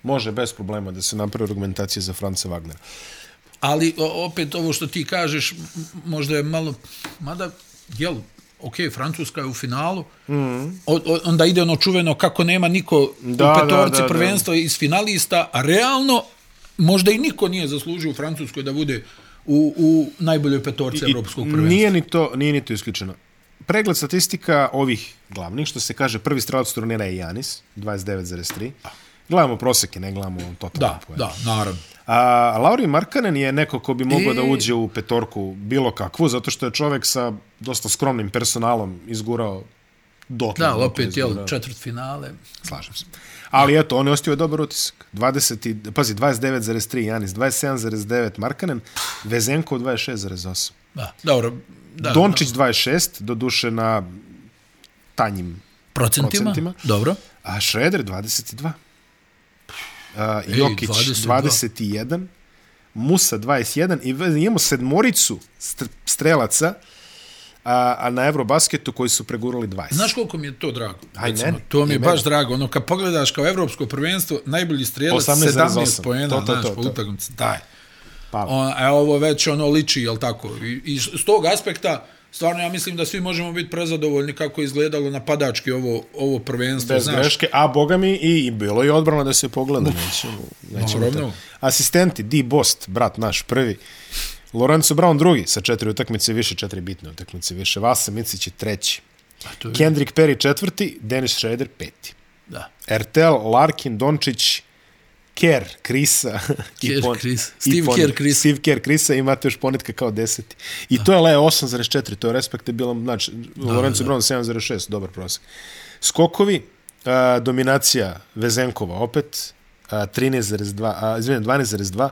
Može bez problema da se napravi argumentacija za Franca Wagnera. Ali o, opet ovo što ti kažeš, možda je malo, mada, jel, ok, Francuska je u finalu, mm. o, o, onda ide ono čuveno kako nema niko Da, u petorci da, da. prvenstva iz finalista, a realno možda i niko nije zaslužio u Francuskoj da bude u, u najboljoj petorci evropskog prvenstva. Nije ni to, nije ni to isključeno. Pregled statistika ovih glavnih, što se kaže, prvi strelac turnira je Janis, 29,3. Gledamo proseke, ne gledamo totalno Da, poen. da, naravno. A Lauri Markanen je neko ko bi mogao I- da uđe u petorku bilo kakvu, zato što je čovek sa dosta skromnim personalom izgurao dotle. Da, opet, jel, četvrt finale. Slažem se. Ali eto, on je ostavio dobar utisak. 20, i- pazi, 29,3 Janis, 27,9 Markanen, Vezenko 26,8. Da, dobro. Da, Dončić 26, do duše na tanjim, procentima? procentima. Dobro. a Šreder 22. A, Jokić 22. 21, Musa 21 i imamo sedmoricu st strelaca a, a na Eurobasketu koji su pregurali 20. Znaš koliko mi je to drago? Aj, meni. to mi je baš drago. Ono, kad pogledaš kao evropsko prvenstvo, najbolji strijelac 18,8. 17 pojena, To, to, znaš, to, po to. utakmici. Daj. Pa, On, a ovo već ono liči, jel tako? I, I s tog aspekta stvarno ja mislim da svi možemo biti prezadovoljni kako je izgledalo napadački ovo, ovo prvenstvo. Bez znaš. greške, a boga mi i, i bilo je odbrana da se pogleda. Nećemo, nećemo to. Asistenti, Di Bost, brat naš prvi, Lorenzo Brown drugi sa četiri utakmice više, četiri bitne utakmice više, Vasa Micić je treći, je, Kendrick Perry četvrti, Dennis Schroeder peti. da. Ertel, Larkin, Dončić, Kerr, Krisa Kerr, i Steve Kerr, Krisa. Steve Kerr, Krisa i imate još Ponitka kao deseti. I to je Leo 8,4, to je respektabilan, znači, Lorenzo Brown 7,6, dobar prosek. Skokovi, a, dominacija Vezenkova opet, 13,2, a, izvijem, 12,2,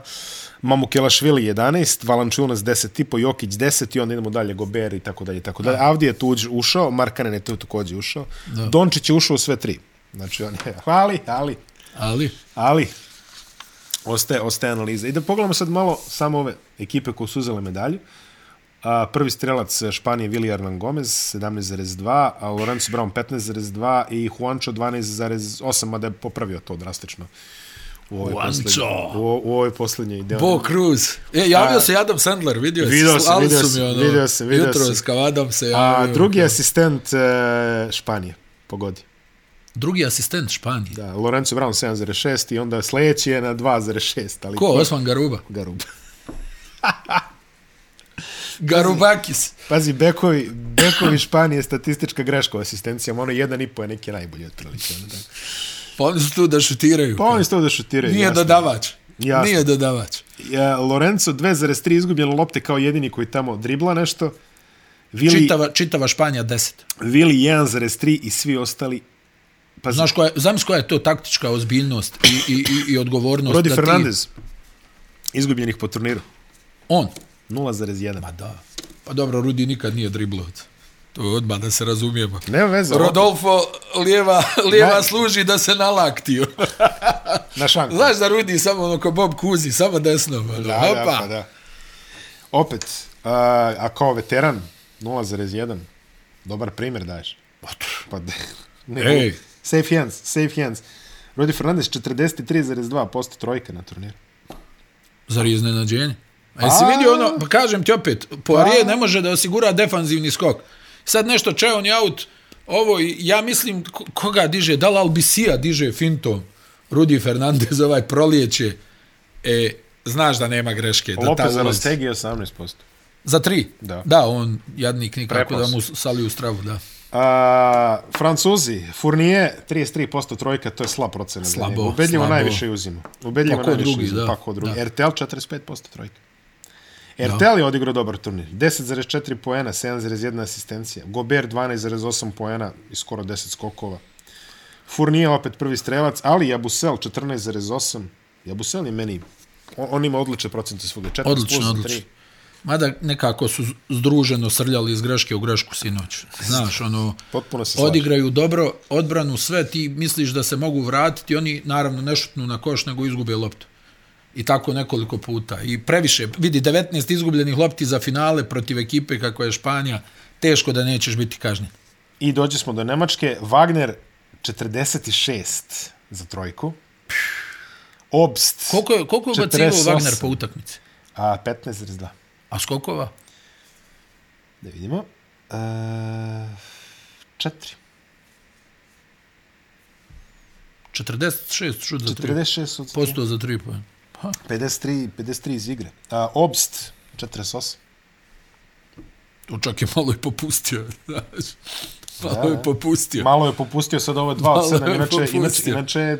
Mamukelašvili 11, Valančunas 10,5, Jokić 10 i onda idemo dalje, Gober i tako dalje, tako dalje. Avdi je tu ušao, Markanen je tu također ušao, Dončić je ušao u sve tri. Znači, on je, ali, ali, Ali, ali, ostaje, ostaje analiza. I da pogledamo sad malo samo ove ekipe koje su uzele medalju. A, prvi strelac Španije Vili Hernan Gomez 17,2, a Lorenzo Brown 15,2 i Juancho 12,8, mada je popravio to drastično. U ovoj Juancho. posljednjoj- U, u ovoj posljednjoj ideo. Bo Cruz. E, javio se i Adam Sandler, vidio. Vidio slali vidio sam, mi ono, vidio sam, vidio jutros sam. kao Adam se A javio. drugi asistent e, Španije, pogodi. drugi asistent Španije. Da, Lorenzo Brown 7,6 i onda sljedeći je na 2,6. Ali Ko? Osman Garuba. Garub. Garubakis. Pazi, bekovi, bekovi Španije statistička greška u asistencijama, ono jedan i po je neki najbolji otprilike. ono. Pa oni su tu da šutiraju. Pa oni su to da šutiraju. Nije jasno. dodavač. Jasno. Nije dodavač. Ja, Lorenzo 2,3 izgubljene lopte kao jedini koji tamo dribla nešto. Vili, Čitava, čitava Španija 10. Vili 1,3 i svi ostali. Pa Znaš koja, zamisli koja je to taktička ozbiljnost i, i, i, i odgovornost. Rodi da Fernandez, izgubljenih po turniru. Ti, on. 0,1. Pa da. Pa dobro, Rudi nikad nije driblovac. To je odmah da se razumijemo. Nema veze. Rodolfo lijeva, lijeva Ne. služi da se nalaktio. Na šanku. Znaš da Rudi samo ono ko Bob Kuzi, samo desno. Ono. Da, da, Opa. pa da. Opet, a, a kao veteran, 0,1. Dobar primjer daješ. Pa da. Ne, Ej. Safe hands, safe hands. Rodi Fernandez 43,2% trojka na turniru. Zar je iznenađenje? A jesi A. vidio ono, pa kažem ti opet, Poirier Pa. ne može da osigura defanzivni skok. Sad nešto čeo ni out, ovo, ja mislim, ko- koga diže, da li Albisija diže fintom, Rudi Fernandez ovaj prolijeće, e, znaš da nema greške. Da Lopez za. Rostegi 18%. Za tri? Da. Da, on, jadnik, nikako Prepos. da mu sali u stravu, da. A, Francuzi, Fournier 33% trojka, to je slab procena. Slabo. Ubedljivo slabo. najviše uzima. Ubedljivo Pa najviše drugi, uzima. da. Pa drugi. Da. RTL 45% trojka. RTL je odigrao dobar turnir. 10,4 poena, 7,1 asistencija. Gober 12,8 poena i skoro 10 skokova. Fournier opet prvi strelac, ali Jabusel 14,8. Jabusel je meni, on, on ima odlične procente svoga. 14 Odlično, plus odlično. Mada nekako su združeno srljali iz greške u grešku sinoć. Znaš, ono, Potpuno se slažem. odigraju dobro, odbranu, sve, ti misliš da se mogu vratiti, oni naravno ne šutnu na koš, nego izgube loptu. I tako nekoliko puta. I previše, vidi, 19 izgubljenih lopti za finale protiv ekipe kako je Španija, teško da nećeš biti kažnjen. I dođe smo do Nemačke. Wagner 46 za trojku. Obst Koliko je, koliko je bacivao 48. Wagner po utakmici? a 15,2. A skokova? Da vidimo. E, četiri. 46 šut za 3. 46 od Posto za 3 poen. Pa, 53, 53 iz igre. A, Obst 48. to čak je malo i popustio. Znaš. Malo Da. je popustio. Malo je popustio sad ovo 2 od Malo 7, je inače, inače, inače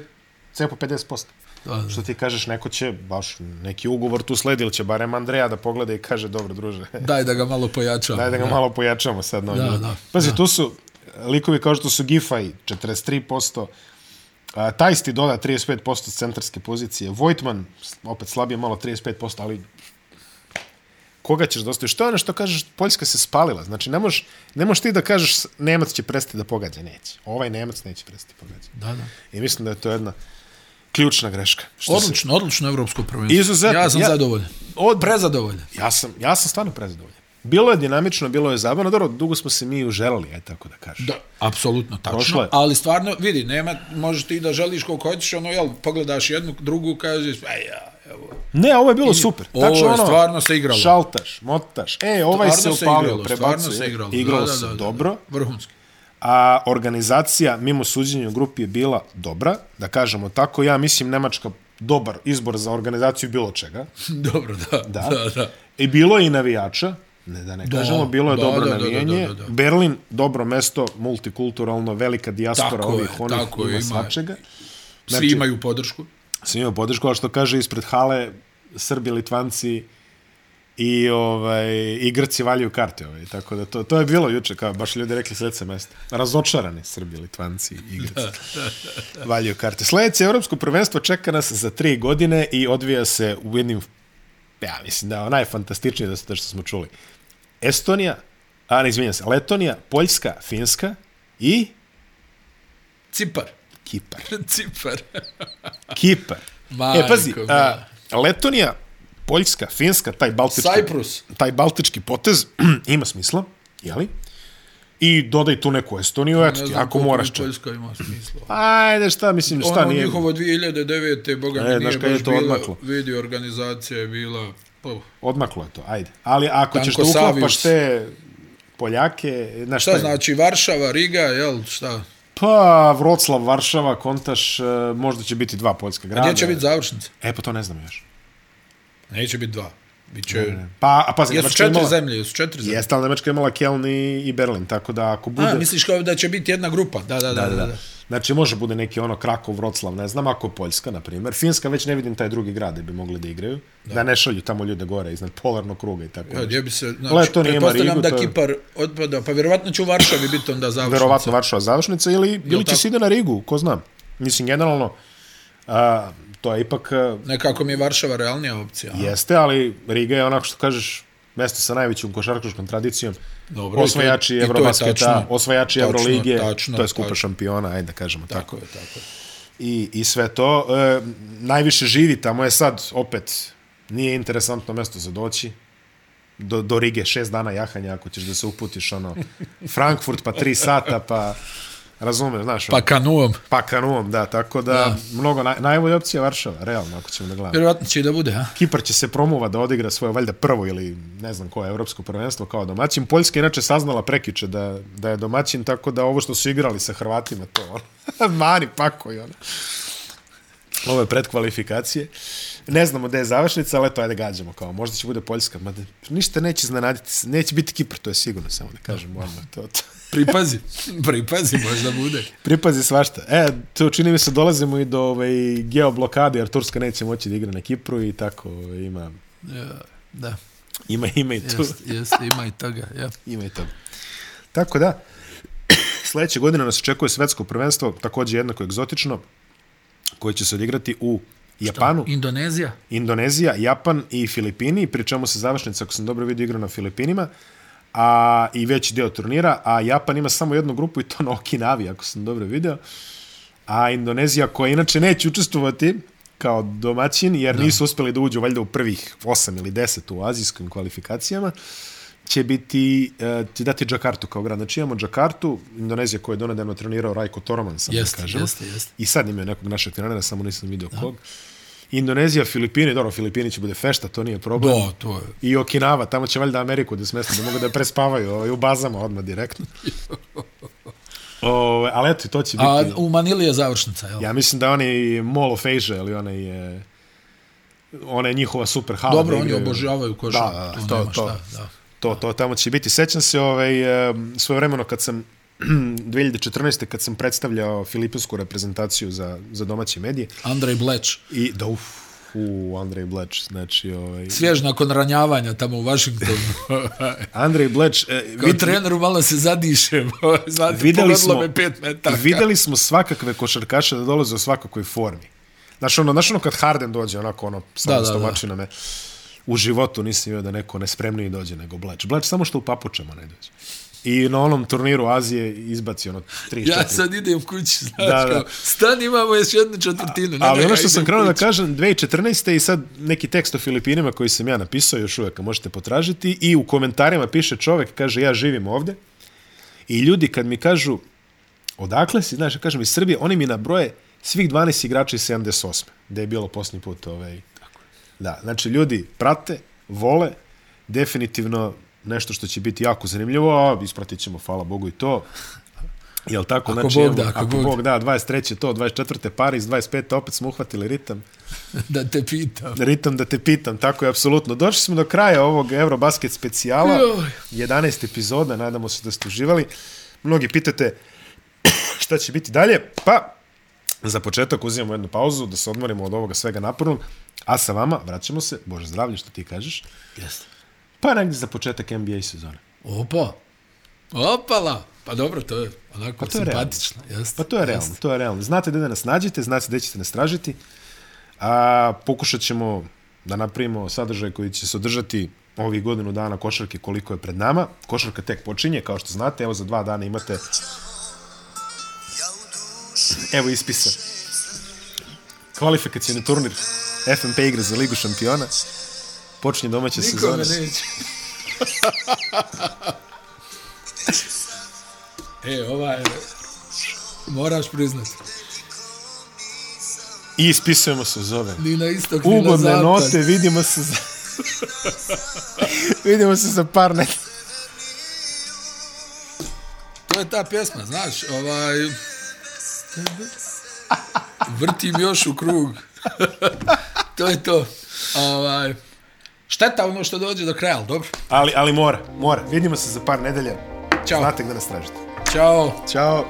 cepo 50%. Da, da. Što ti kažeš, neko će, baš neki ugovor tu sledi, ili će barem Andreja da pogleda i kaže, dobro druže, Daj da ga malo pojačamo. daj da ga malo pojačamo sad. No, Da, da, Pazi, da. tu su likovi kao što su Giffey 43%, Tajsti doda 35% s centarske pozicije, Vojtman opet slabije malo 35%, ali koga ćeš da ostaviš? To je ono što kažeš, Poljska se spalila. Znači, ne možeš, ne možeš ti da kažeš Nemac će prestati da pogađa. Neće. Ovaj Nemac neće prestati pogađa. Da, da. I mislim da je to jedna ključna greška. Što se- Odlično, odlično evropsko prvenstvo. Izuzetno. Ja sam Ja- zadovoljan. Od, Prezadovoljan. ja, sam, ja sam stvarno prezadovoljan. Bilo je dinamično, bilo je zabavno, dobro, dugo smo se mi uželali, aj tako da kažem. Da, apsolutno Prošlo tačno. je. Ali stvarno, vidi, nema, možeš ti da želiš koliko hoćeš, ono, jel, pogledaš jednu, drugu, kažeš, pa ja, evo, Ne, ovo je bilo super. Ovo je ono, stvarno se igralo. Šaltaš, motaš. E, ovaj Stvarno se upalio, igralo, stvarno se igralo. Igralo Da, da, se da, da. dobro. Vrhunski. A organizacija, mimo suđenja u grupi, je bila dobra, da kažemo tako. Ja mislim Nemačka dobar izbor za organizaciju bilo čega. Dobro, da. Da. da, da. I bilo je i navijača, ne da ne Da, kažemo, bilo je da, dobro da, da, da, da, da, da. Berlin, dobro mesto, multikulturalno, velika dijaspora Tako ovih je, onih, tako ima ima- svačega. Svi Znači- imaju podršku. Svi imaju podršku, ali što kaže ispred hale, Srbi, Litvanci i ovaj i Grci valjaju karte, ovaj. Tako da to to je bilo juče kao baš ljudi rekli sledeće mesto. Razočarani Srbi, Litvanci i Grci. valjaju karte. Sledeće evropsko prvenstvo čeka nas za tri godine i odvija se u jednim ja mislim da je najfantastičnije da se to što smo čuli. Estonija, a ne izvinjam se, Letonija, Poljska, Finska i Cipar. Kipar. Cipar. Kipar. Majko e, pazi, a, Letonija, Poljska, Finska, taj baltički, Cyprus. taj baltički potez ima smisla, jeli? I dodaj tu neku Estoniju, eto ti, ako moraš čak. Poljska ima smisla. Ajde, šta, mislim, šta ono nije... njihovo 2009. boga mi E, nije baš bila, odmaklo? vidi, organizacija je bila, pa, Odmaklo je to, ajde. Ali ako ćeš da Tanko Savius. te Poljake, znaš šta šta, znači Varšava, Riga, jel, šta? Pa, Vroclav, Varšava, Kontaš, e, možda će biti dva poljska A grada. gdje će biti završnica? E, pa to ne znam još. Neće biti dva. Biće... Pa, a pazi, Jesu četiri imala... zemlje, jesu četiri zemlje. Jeste, ali Nemačka imala Keln i, i Berlin, tako da ako bude... A, misliš kao da će biti jedna grupa? Da, da, da. da, da. Znači, može bude neki ono Krakov, Vroclav, ne znam, ako Poljska, na primjer. Finska već ne vidim taj drugi grad gdje bi mogli da igraju. Da, da ne šalju tamo ljude gore iznad polarnog kruga i tako. Ja, gdje bi se, znači, ima pretpostavljam Rigu, da to Kipar otpada, pa vjerovatno će u Varšavi biti onda završnica. Verovatno Varšava završnica ili, ili će se ide na Rigu, ko zna. Mislim, generalno, a, to je ipak a, Nekako mi je Varšava realnija opcija. a? jeste, ali Riga je onako što kažeš, mesto sa najvećom košarkaškom tradicijom. Dobro, osvajači Eurobasketa, tačno. osvajači Tačno, Euroligije, tačno, to je skupa tačno. šampiona, ajde da kažemo tako. Tako je, tako je. i, i sve to. E, najviše živi tamo je sad, opet, nije interesantno mesto za doći. Do, do Rige, šest dana jahanja, ako ćeš da se uputiš, ono, Frankfurt, pa tri sata, pa, razumeš, znaš, Pa ono, kanuom. pa kanuom, da, tako da, da. mnogo, naj, najbolja opcija Varšava, realno, ako ćemo da gledamo. Vjerovatno će i da bude, a? Kipar će se promuva da odigra svoje, valjda, prvo ili ne znam koje, evropsko prvenstvo kao domaćin. Poljska je inače saznala prekiče da, da je domaćin, tako da ovo što su igrali sa Hrvatima, to ono, mani pako i ono. Ovo je predkvalifikacije. Ne znamo gde je završnica, ali eto, ajde gađamo kao. Možda će bude Poljska, mada ništa neće iznenaditi. Neće biti Kipar, to je sigurno, samo da kažem. Odmah, to, to. Pripazi, pripazi, možda bude. Pripazi svašta. E, tu čini mi se dolazimo i do ovaj, geoblokade, jer Turska neće moći da igra na Kipru i tako ovaj, ima, Ja, da, ima, ima i tu. jeste, jeste, ima i toga, ja. Ima i toga. Tako da, sledeće godine nas očekuje svetsko prvenstvo, takođe jednako egzotično, koje će se odigrati u Japanu, Indonezija? Indonezija, Japan i Filipini, pri čemu se završnica, ako sam dobro vidio, igra na Filipinima, a i veći deo turnira, a Japan ima samo jednu grupu i to na Okinavi, ako sam dobro video, a Indonezija, koja inače neće učestvovati kao domaćin, jer da. nisu uspeli da uđu valjda u prvih 8 ili 10 u azijskim kvalifikacijama, će biti, uh, će dati Džakartu kao grad. Znači imamo Džakartu, Indonezija koja je donedavno trenirao Rajko Toroman, sam Jeste, da kažem. jeste, jeste. I sad imaju nekog našeg trenera, samo nisam vidio kog. Indonezija, Filipini, dobro, Filipini će bude fešta, to nije problem. Da, to je. I Okinawa, tamo će valjda Ameriku da smeste, da mogu da prespavaju ovaj, u bazama odmah direktno. O, ali eto, to će biti... A u Manili je završnica, jel? Ja mislim da onaj Mall of Asia, ili onaj je... Ona je njihova super hala. Dobro, da oni obožavaju košarku, Da, to, nema to, šta, da. to, to tamo će biti. Sećam se ovaj, svoje vremeno kad sam 2014. kad sam predstavljao filipinsku reprezentaciju za, za domaće medije Andrej Bleć, i da uf, u Andrej Bleč, znači ovaj, svjež nakon ranjavanja tamo u Washingtonu. Andrej Bleč, e, Kao vid, treneru malo se zadišem. Znate, videli smo, me pet metaka. videli smo svakakve košarkaše da dolaze u svakakoj formi. Znaš ono, znaš ono kad Harden dođe, onako ono, samo stomačina me, u životu nisam vidio da neko nespremniji dođe nego Bleč. Bleč samo što u papučama ne dođe. I na onom turniru Azije izbaci ono 3 Ja 4 sad idem kući, znaš, Da, kao, stan imamo još jednu četvrtinu. Ne, Ali ono što sam krenuo da kažem, 2014. i sad neki tekst o Filipinima koji sam ja napisao, još ga možete potražiti, i u komentarima piše čovek, kaže, ja živim ovde, i ljudi kad mi kažu, odakle si, znaš, ja kažem iz Srbije, oni mi nabroje svih 12 igrača iz 78. Da je bilo posljednji put ovaj, Da, znači ljudi prate, vole, definitivno nešto što će biti jako zanimljivo, a ispratit ćemo, hvala Bogu i to. Jel tako? Ako znači, Bog da, ako ako Bog Bog da, 23. to, 24. Paris, 25. opet smo uhvatili ritam. da te pitam. Ritam da te pitam, tako je, apsolutno. Došli smo do kraja ovog Eurobasket specijala, Joj. 11 epizoda, nadamo se da ste uživali. Mnogi pitate šta će biti dalje, pa za početak uzimamo jednu pauzu da se odmorimo od ovoga svega napornog, a sa vama vraćamo se, Bože zdravlje što ti kažeš, Jeste. Pa negdje za početak NBA sezone. Opa. Opala. Pa dobro, to je onako to je simpatično. Jeste. Pa to je realno, to je realno. Znate gde da nas nađete, znate gde ćete nas tražiti, a pokušat ćemo da napravimo sadržaj koji će se održati ovih godinu dana košarke koliko je pred nama. Košarka tek počinje, kao što znate, evo za dva dana imate evo ispisa. Kvalifikacijni turnir FNP igre za Ligu šampiona. Počinje domaća Nikome sezona. neće. e, ova je... Moraš priznati. I ispisujemo se zove. Ni na istok, ni na Ugodne zapad. note, vidimo se za... vidimo se za par net. To je ta pjesma, znaš, ovaj... Vrtim još u krug. to je to. Ovaj... Šteta ono što dođe do kraja, ali dobro. Ali, ali mora, mora. Vidimo se za par nedelja. Ćao. Znate gde nas tražite. Ćao. Ćao.